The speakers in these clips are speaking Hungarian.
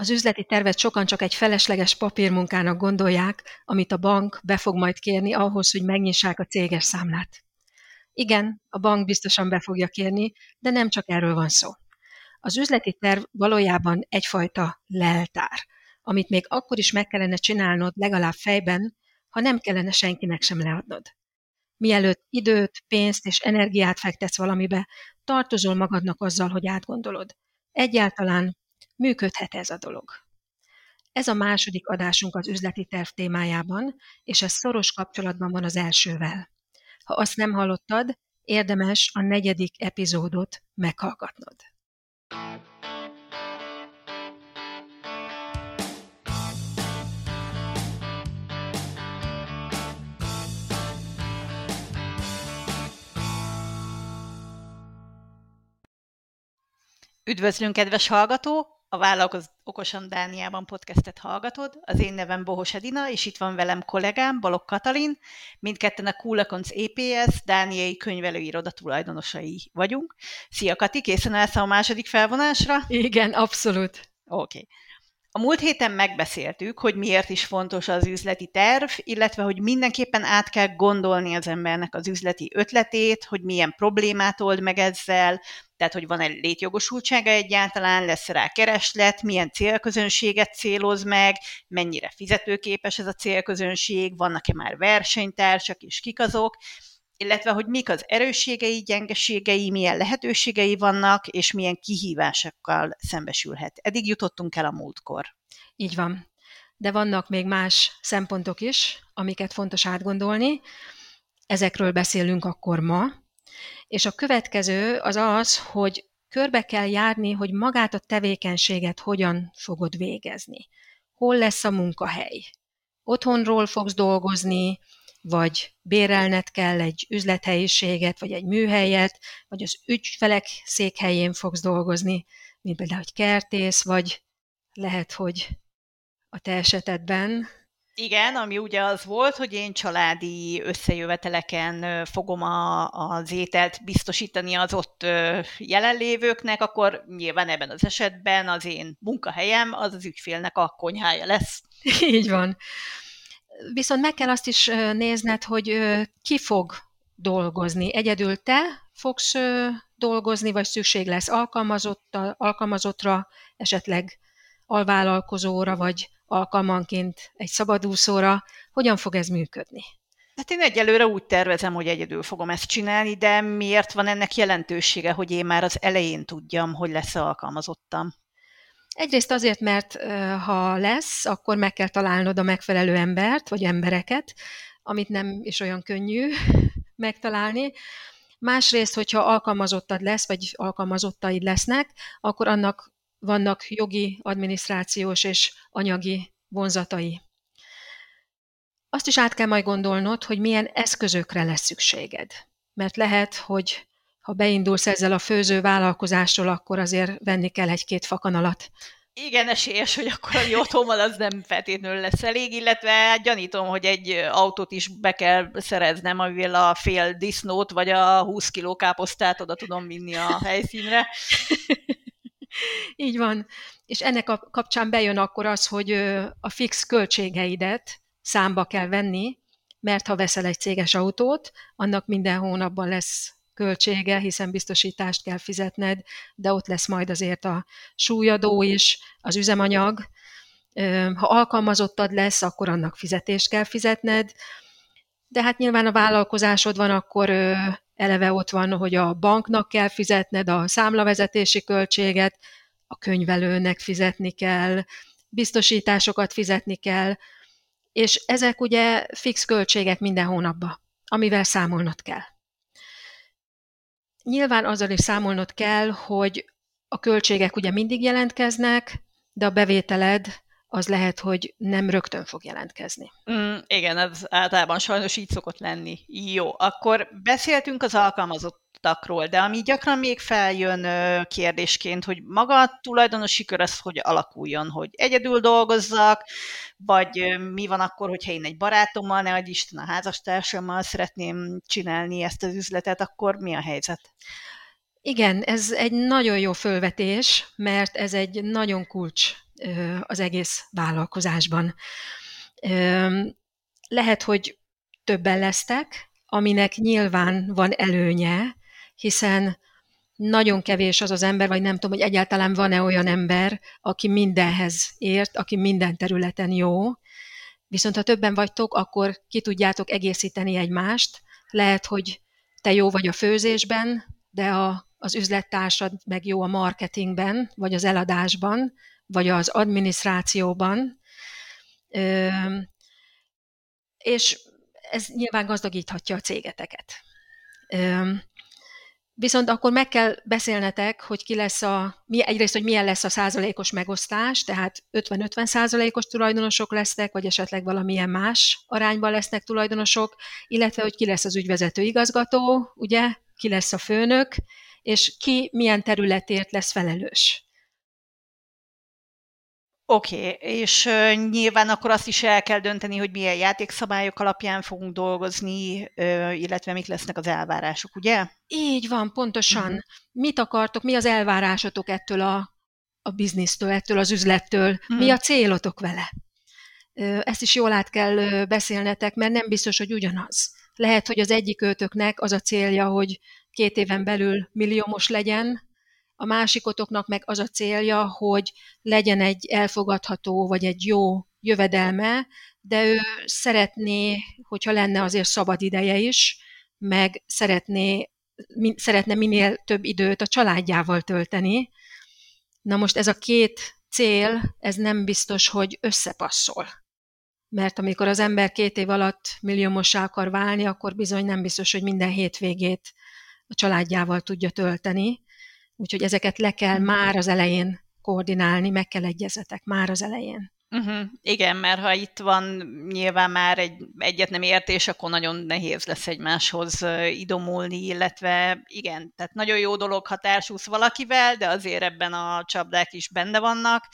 Az üzleti tervet sokan csak egy felesleges papírmunkának gondolják, amit a bank be fog majd kérni ahhoz, hogy megnyissák a céges számlát. Igen, a bank biztosan be fogja kérni, de nem csak erről van szó. Az üzleti terv valójában egyfajta leltár, amit még akkor is meg kellene csinálnod legalább fejben, ha nem kellene senkinek sem leadnod. Mielőtt időt, pénzt és energiát fektetsz valamibe, tartozol magadnak azzal, hogy átgondolod. Egyáltalán működhet ez a dolog. Ez a második adásunk az üzleti terv témájában, és ez szoros kapcsolatban van az elsővel. Ha azt nem hallottad, érdemes a negyedik epizódot meghallgatnod. Üdvözlünk, kedves hallgató! A Vállalkoz Okosan Dániában podcastet hallgatod. Az én nevem Bohos Edina, és itt van velem kollégám, Balok Katalin. Mindketten a Coolaconc EPS Dániai könyvelőiroda tulajdonosai vagyunk. Szia Kati, készen állsz a második felvonásra? Igen, abszolút. Oké. Okay. A múlt héten megbeszéltük, hogy miért is fontos az üzleti terv, illetve hogy mindenképpen át kell gondolni az embernek az üzleti ötletét, hogy milyen problémát old meg ezzel, tehát hogy van-e létjogosultsága egyáltalán, lesz rá kereslet, milyen célközönséget céloz meg, mennyire fizetőképes ez a célközönség, vannak-e már versenytársak és kik azok, illetve hogy mik az erősségei, gyengeségei, milyen lehetőségei vannak, és milyen kihívásokkal szembesülhet. Eddig jutottunk el a múltkor. Így van. De vannak még más szempontok is, amiket fontos átgondolni. Ezekről beszélünk akkor ma. És a következő az az, hogy körbe kell járni, hogy magát a tevékenységet hogyan fogod végezni. Hol lesz a munkahely? Otthonról fogsz dolgozni, vagy bérelned kell egy üzlethelyiséget, vagy egy műhelyet, vagy az ügyfelek székhelyén fogsz dolgozni, mint például, hogy kertész, vagy lehet, hogy a te esetedben igen, ami ugye az volt, hogy én családi összejöveteleken fogom a, az ételt biztosítani az ott jelenlévőknek, akkor nyilván ebben az esetben az én munkahelyem az az ügyfélnek a konyhája lesz. Így van. Viszont meg kell azt is nézned, hogy ki fog dolgozni. Egyedül te fogsz dolgozni, vagy szükség lesz alkalmazottra, esetleg alvállalkozóra, vagy alkalmanként egy szabadúszóra. Hogyan fog ez működni? Hát én egyelőre úgy tervezem, hogy egyedül fogom ezt csinálni, de miért van ennek jelentősége, hogy én már az elején tudjam, hogy lesz alkalmazottam? Egyrészt azért, mert ha lesz, akkor meg kell találnod a megfelelő embert, vagy embereket, amit nem is olyan könnyű megtalálni. Másrészt, hogyha alkalmazottad lesz, vagy alkalmazottaid lesznek, akkor annak vannak jogi, adminisztrációs és anyagi vonzatai. Azt is át kell majd gondolnod, hogy milyen eszközökre lesz szükséged. Mert lehet, hogy ha beindulsz ezzel a főző vállalkozásról, akkor azért venni kell egy-két fakanalat. Igen, esélyes, hogy akkor otthon van, az nem feltétlenül lesz elég, illetve gyanítom, hogy egy autót is be kell szereznem, amivel a fél disznót, vagy a 20 kiló káposztát oda tudom vinni a helyszínre. Így van. És ennek a kapcsán bejön akkor az, hogy a fix költségeidet számba kell venni, mert ha veszel egy céges autót, annak minden hónapban lesz költsége, hiszen biztosítást kell fizetned, de ott lesz majd azért a súlyadó is, az üzemanyag. Ha alkalmazottad lesz, akkor annak fizetést kell fizetned, de hát nyilván a vállalkozásod van, akkor eleve ott van, hogy a banknak kell fizetned a számlavezetési költséget, a könyvelőnek fizetni kell, biztosításokat fizetni kell, és ezek ugye fix költségek minden hónapban, amivel számolnod kell. Nyilván azzal is számolnod kell, hogy a költségek ugye mindig jelentkeznek, de a bevételed az lehet, hogy nem rögtön fog jelentkezni. Mm, igen, ez általában sajnos így szokott lenni. Jó, akkor beszéltünk az alkalmazottakról, de ami gyakran még feljön kérdésként, hogy maga a tulajdonosi kör az hogy alakuljon, hogy egyedül dolgozzak, vagy mi van akkor, hogyha én egy barátommal, ne Isten a házastársammal szeretném csinálni ezt az üzletet, akkor mi a helyzet? Igen, ez egy nagyon jó fölvetés, mert ez egy nagyon kulcs az egész vállalkozásban. Lehet, hogy többen lesztek, aminek nyilván van előnye, hiszen nagyon kevés az az ember, vagy nem tudom, hogy egyáltalán van-e olyan ember, aki mindenhez ért, aki minden területen jó, viszont ha többen vagytok, akkor ki tudjátok egészíteni egymást. Lehet, hogy te jó vagy a főzésben, de a, az üzlettársad meg jó a marketingben, vagy az eladásban, vagy az adminisztrációban. Ö, és ez nyilván gazdagíthatja a cégeteket. Ö, Viszont akkor meg kell beszélnetek, hogy ki lesz a, mi, egyrészt, hogy milyen lesz a százalékos megosztás, tehát 50-50 százalékos tulajdonosok lesznek, vagy esetleg valamilyen más arányban lesznek tulajdonosok, illetve, hogy ki lesz az ügyvezető igazgató, ugye, ki lesz a főnök, és ki milyen területért lesz felelős. Oké, okay, és uh, nyilván akkor azt is el kell dönteni, hogy milyen játékszabályok alapján fogunk dolgozni, uh, illetve mik lesznek az elvárások, ugye? Így van, pontosan. Uh-huh. Mit akartok, mi az elvárásotok ettől a, a biznisztől, ettől az üzlettől, uh-huh. mi a célotok vele? Uh, ezt is jól át kell beszélnetek, mert nem biztos, hogy ugyanaz. Lehet, hogy az egyik őtöknek az a célja, hogy két éven belül milliómos legyen, a másikotoknak meg az a célja, hogy legyen egy elfogadható vagy egy jó jövedelme, de ő szeretné, hogyha lenne azért szabad ideje is, meg szeretné, min, szeretne minél több időt a családjával tölteni. Na most ez a két cél, ez nem biztos, hogy összepasszol. Mert amikor az ember két év alatt milliómossá akar válni, akkor bizony nem biztos, hogy minden hétvégét a családjával tudja tölteni. Úgyhogy ezeket le kell mhm. már az elején koordinálni, meg kell egyezetek már az elején. Uh-huh. Igen, mert ha itt van nyilván már egy egyet nem értés, akkor nagyon nehéz lesz egymáshoz idomulni, illetve igen, tehát nagyon jó dolog, ha társulsz valakivel, de azért ebben a csapdák is benne vannak,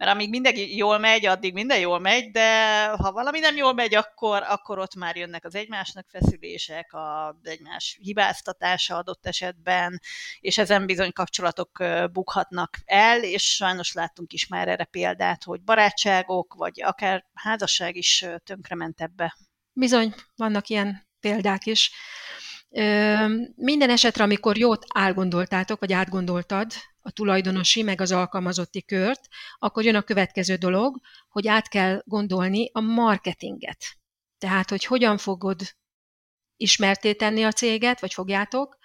mert amíg mindenki jól megy, addig minden jól megy, de ha valami nem jól megy, akkor, akkor ott már jönnek az egymásnak feszülések, az egymás hibáztatása adott esetben, és ezen bizony kapcsolatok bukhatnak el, és sajnos láttunk is már erre példát, hogy barátságok, vagy akár házasság is tönkrement ebbe. Bizony, vannak ilyen példák is. Minden esetre, amikor jót elgondoltátok, vagy átgondoltad a tulajdonosi, meg az alkalmazotti kört, akkor jön a következő dolog, hogy át kell gondolni a marketinget. Tehát, hogy hogyan fogod ismerté tenni a céget, vagy fogjátok,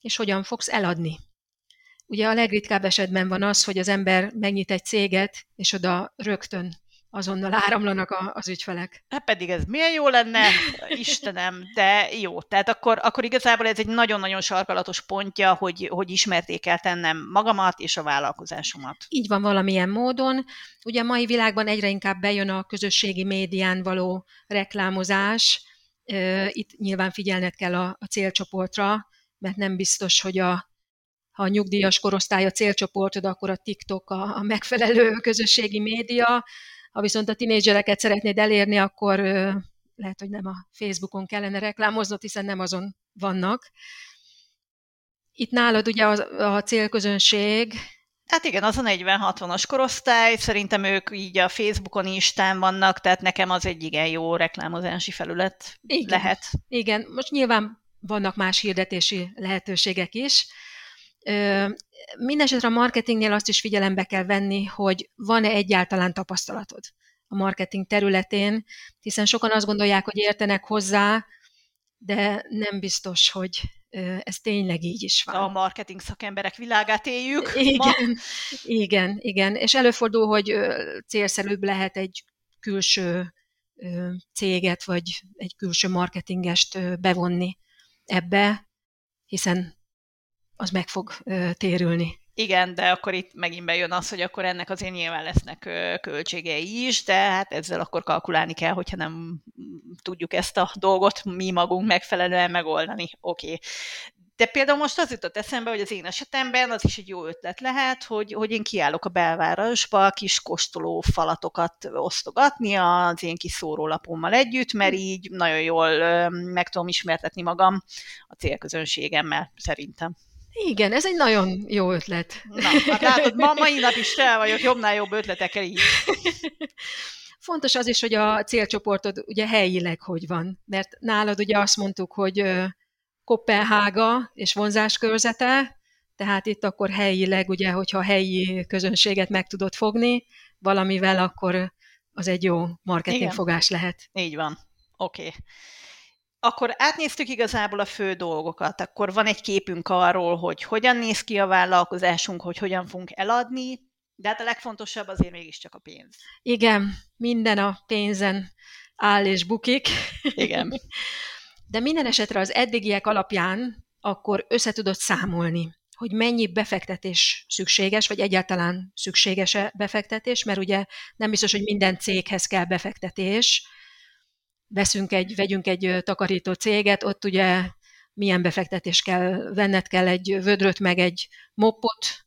és hogyan fogsz eladni. Ugye a legritkább esetben van az, hogy az ember megnyit egy céget, és oda rögtön azonnal áramlanak a, az ügyfelek. Hát pedig ez milyen jó lenne, Istenem, de jó. Tehát akkor, akkor igazából ez egy nagyon-nagyon sarkalatos pontja, hogy, hogy ismerté kell tennem magamat és a vállalkozásomat. Így van valamilyen módon. Ugye a mai világban egyre inkább bejön a közösségi médián való reklámozás. Itt nyilván figyelned kell a, a célcsoportra, mert nem biztos, hogy a, ha a nyugdíjas korosztály a célcsoportod, akkor a TikTok a, a megfelelő közösségi média, ha viszont a tinédzsereket szeretnéd elérni, akkor lehet, hogy nem a Facebookon kellene reklámoznod, hiszen nem azon vannak. Itt nálad ugye a, a célközönség, Hát igen, az a 40-60-as korosztály, szerintem ők így a Facebookon, Instán vannak, tehát nekem az egy igen jó reklámozási felület igen, lehet. Igen, most nyilván vannak más hirdetési lehetőségek is, Mindenesetre a marketingnél azt is figyelembe kell venni, hogy van-e egyáltalán tapasztalatod a marketing területén, hiszen sokan azt gondolják, hogy értenek hozzá, de nem biztos, hogy ez tényleg így is van. A marketing szakemberek világát éljük. Igen, ma. igen, igen. És előfordul, hogy célszerűbb lehet egy külső céget, vagy egy külső marketingest bevonni ebbe, hiszen az meg fog térülni. Igen, de akkor itt megint bejön az, hogy akkor ennek azért nyilván lesznek költségei is, de hát ezzel akkor kalkulálni kell, hogyha nem tudjuk ezt a dolgot mi magunk megfelelően megoldani. Oké. Okay. De például most az jutott eszembe, hogy az én esetemben az is egy jó ötlet lehet, hogy, hogy én kiállok a belvárosba kis kóstoló falatokat osztogatni az én kis szórólapommal együtt, mert így nagyon jól meg tudom ismertetni magam a célközönségemmel, szerintem. Igen, ez egy nagyon jó ötlet. Na, hát látod, ma, mai nap is fel vagyok jobbnál jobb ötletekkel így. Fontos az is, hogy a célcsoportod ugye helyileg hogy van, mert nálad ugye azt mondtuk, hogy Kopenhága és vonzáskörzete, tehát itt akkor helyileg, ugye, hogyha helyi közönséget meg tudod fogni valamivel, akkor az egy jó marketingfogás lehet. Így van. Oké. Okay. Akkor átnéztük igazából a fő dolgokat, akkor van egy képünk arról, hogy hogyan néz ki a vállalkozásunk, hogy hogyan fogunk eladni, de hát a legfontosabb azért mégiscsak a pénz. Igen, minden a pénzen áll és bukik. Igen. De minden esetre az eddigiek alapján akkor összetudod számolni, hogy mennyi befektetés szükséges, vagy egyáltalán szükséges-e befektetés, mert ugye nem biztos, hogy minden céghez kell befektetés. Veszünk egy, vegyünk egy takarító céget, ott ugye milyen befektetés kell, venned kell egy vödröt, meg egy moppot,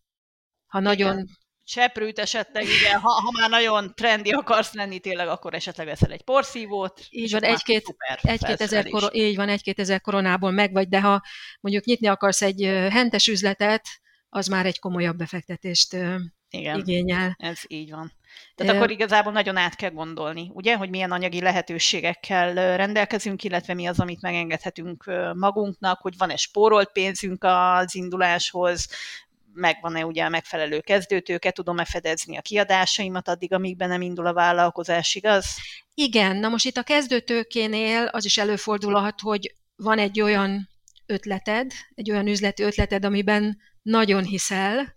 ha nagyon Igen seprűt esetleg, igen, ha, ha már nagyon trendi akarsz lenni tényleg, akkor esetleg veszel egy porszívót. Így van, egy-két, egy-két ezer, kor, így van, egy-két ezer koronából megvagy, de ha mondjuk nyitni akarsz egy hentes üzletet, az már egy komolyabb befektetést igen, igényel. ez így van. Tehát e... akkor igazából nagyon át kell gondolni, ugye, hogy milyen anyagi lehetőségekkel rendelkezünk, illetve mi az, amit megengedhetünk magunknak, hogy van-e spórolt pénzünk az induláshoz, megvan-e ugye a megfelelő kezdőtőke, tudom-e fedezni a kiadásaimat addig, amíg be nem indul a vállalkozás, igaz? Igen, na most itt a kezdőtőkénél az is előfordulhat, hogy van egy olyan ötleted, egy olyan üzleti ötleted, amiben nagyon hiszel,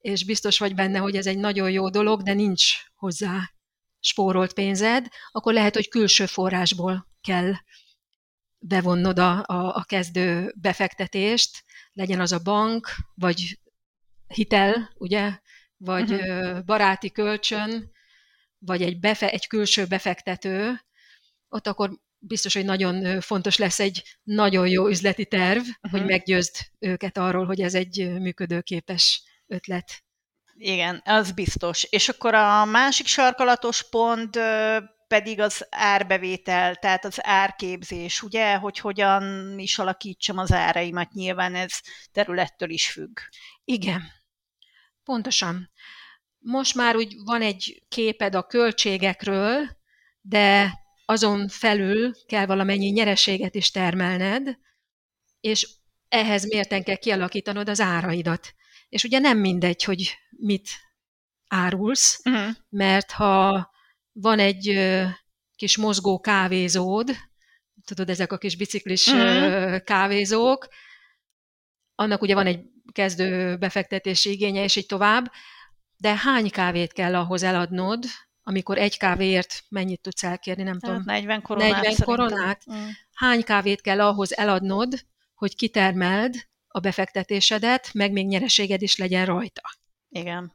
és biztos vagy benne, hogy ez egy nagyon jó dolog, de nincs hozzá spórolt pénzed, akkor lehet, hogy külső forrásból kell bevonnod a, a, a kezdő befektetést, legyen az a bank, vagy hitel, ugye, vagy uh-huh. baráti kölcsön, vagy egy, befe, egy külső befektető, ott akkor biztos, hogy nagyon fontos lesz egy nagyon jó üzleti terv, uh-huh. hogy meggyőzd őket arról, hogy ez egy működőképes ötlet. Igen, az biztos. És akkor a másik sarkalatos pont pedig az árbevétel, tehát az árképzés, ugye, hogy hogyan is alakítsam az áraimat, nyilván ez területtől is függ. Igen, Pontosan. Most már úgy van egy képed a költségekről, de azon felül kell valamennyi nyereséget is termelned, és ehhez mérten kell kialakítanod az áraidat. És ugye nem mindegy, hogy mit árulsz, uh-huh. mert ha van egy kis mozgó kávézód, tudod, ezek a kis biciklis uh-huh. kávézók, annak ugye van egy kezdő befektetési igénye, és így tovább, de hány kávét kell ahhoz eladnod, amikor egy kávéért mennyit tudsz elkérni, nem hát tudom. 40 koronát. 40 koronát. Mm. Hány kávét kell ahhoz eladnod, hogy kitermeld a befektetésedet, meg még nyereséged is legyen rajta. Igen.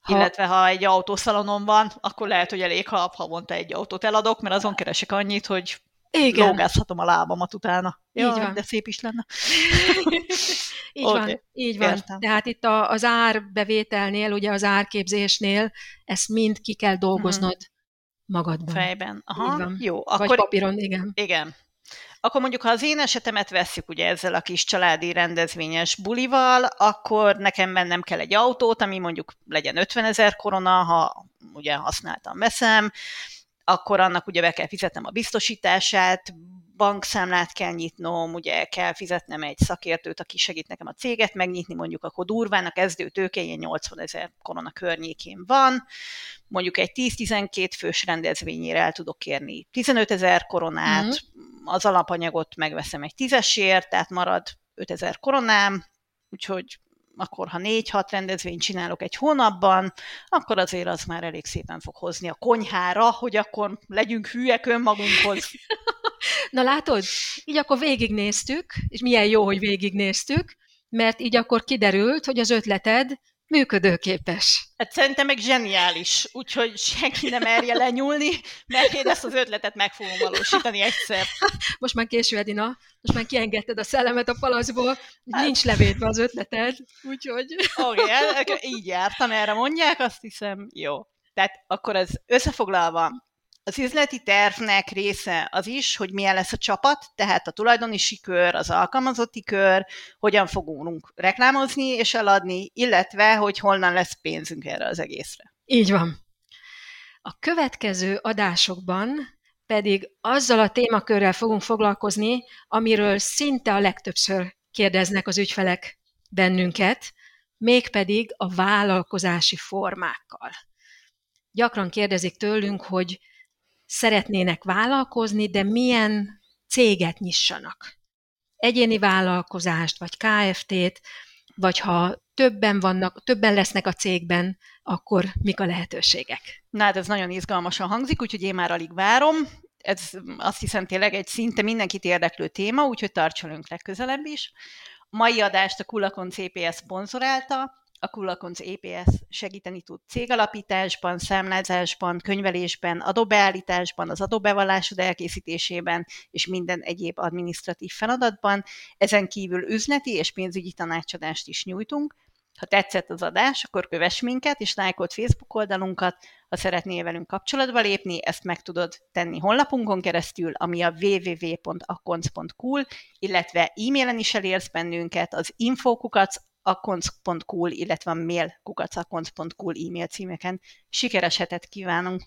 Ha... Illetve ha egy autószalonon van, akkor lehet, hogy elég, ha havonta egy autót eladok, mert azon keresek annyit, hogy igen. lógázhatom a lábamat utána. Így Jaj, van. de szép is lenne. így okay. van, így van. Értem. Tehát itt a, az árbevételnél, ugye az árképzésnél ezt mind ki kell dolgoznod uh-huh. magadban. Fejben. Aha, jó. Akkor, Vagy papíron, igen. Igen. Akkor mondjuk, ha az én esetemet vesszük ugye ezzel a kis családi rendezvényes bulival, akkor nekem bennem kell egy autót, ami mondjuk legyen 50 ezer korona, ha ugye használtam veszem, akkor annak ugye be kell fizetnem a biztosítását, bankszámlát kell nyitnom, ugye kell fizetnem egy szakértőt, aki segít nekem a céget megnyitni, mondjuk akkor durván a kezdő tőke 80 ezer korona környékén van, mondjuk egy 10-12 fős rendezvényére el tudok kérni 15 ezer koronát, mm. az alapanyagot megveszem egy tízesért, tehát marad 5 ezer koronám, úgyhogy akkor ha négy-hat rendezvényt csinálok egy hónapban, akkor azért az már elég szépen fog hozni a konyhára, hogy akkor legyünk hülyek önmagunkhoz. Na látod, így akkor végignéztük, és milyen jó, hogy végignéztük, mert így akkor kiderült, hogy az ötleted működőképes. Hát szerintem meg zseniális, úgyhogy senki nem merje lenyúlni, mert én ezt az ötletet meg fogom valósítani egyszer. Most már késő, Edina, most már kiengedted a szellemet a palaszból, hát. nincs levédve az ötleted, úgyhogy... Oké, okay, így jártam, erre mondják, azt hiszem, jó. Tehát akkor ez összefoglalva, Az üzleti tervnek része az is, hogy milyen lesz a csapat, tehát a tulajdonisi kör, az alkalmazotti kör, hogyan fogunk reklámozni és eladni, illetve hogy honnan lesz pénzünk erre az egészre. Így van. A következő adásokban pedig azzal a témakörrel fogunk foglalkozni, amiről szinte a legtöbbször kérdeznek az ügyfelek bennünket, mégpedig a vállalkozási formákkal. Gyakran kérdezik tőlünk, hogy szeretnének vállalkozni, de milyen céget nyissanak. Egyéni vállalkozást, vagy KFT-t, vagy ha többen vannak, többen lesznek a cégben, akkor mik a lehetőségek? Na hát ez nagyon izgalmasan hangzik, úgyhogy én már alig várom. Ez azt hiszem tényleg egy szinte mindenkit érdeklő téma, úgyhogy tartsolunk legközelebb is. Mai adást a Kulakon CPS szponzorálta, a Kullakonc EPS segíteni tud cégalapításban, számlázásban, könyvelésben, adóbeállításban, az adóbevallásod elkészítésében és minden egyéb administratív feladatban. Ezen kívül üzleti és pénzügyi tanácsadást is nyújtunk. Ha tetszett az adás, akkor kövess minket, és lájkolt Facebook oldalunkat. Ha szeretnél velünk kapcsolatba lépni, ezt meg tudod tenni honlapunkon keresztül, ami a www.akkonc.cool, illetve e-mailen is elérsz bennünket az infokukat akkonc.cool, illetve a mail kukacakonc.cool e-mail címeken. Sikeres hetet kívánunk!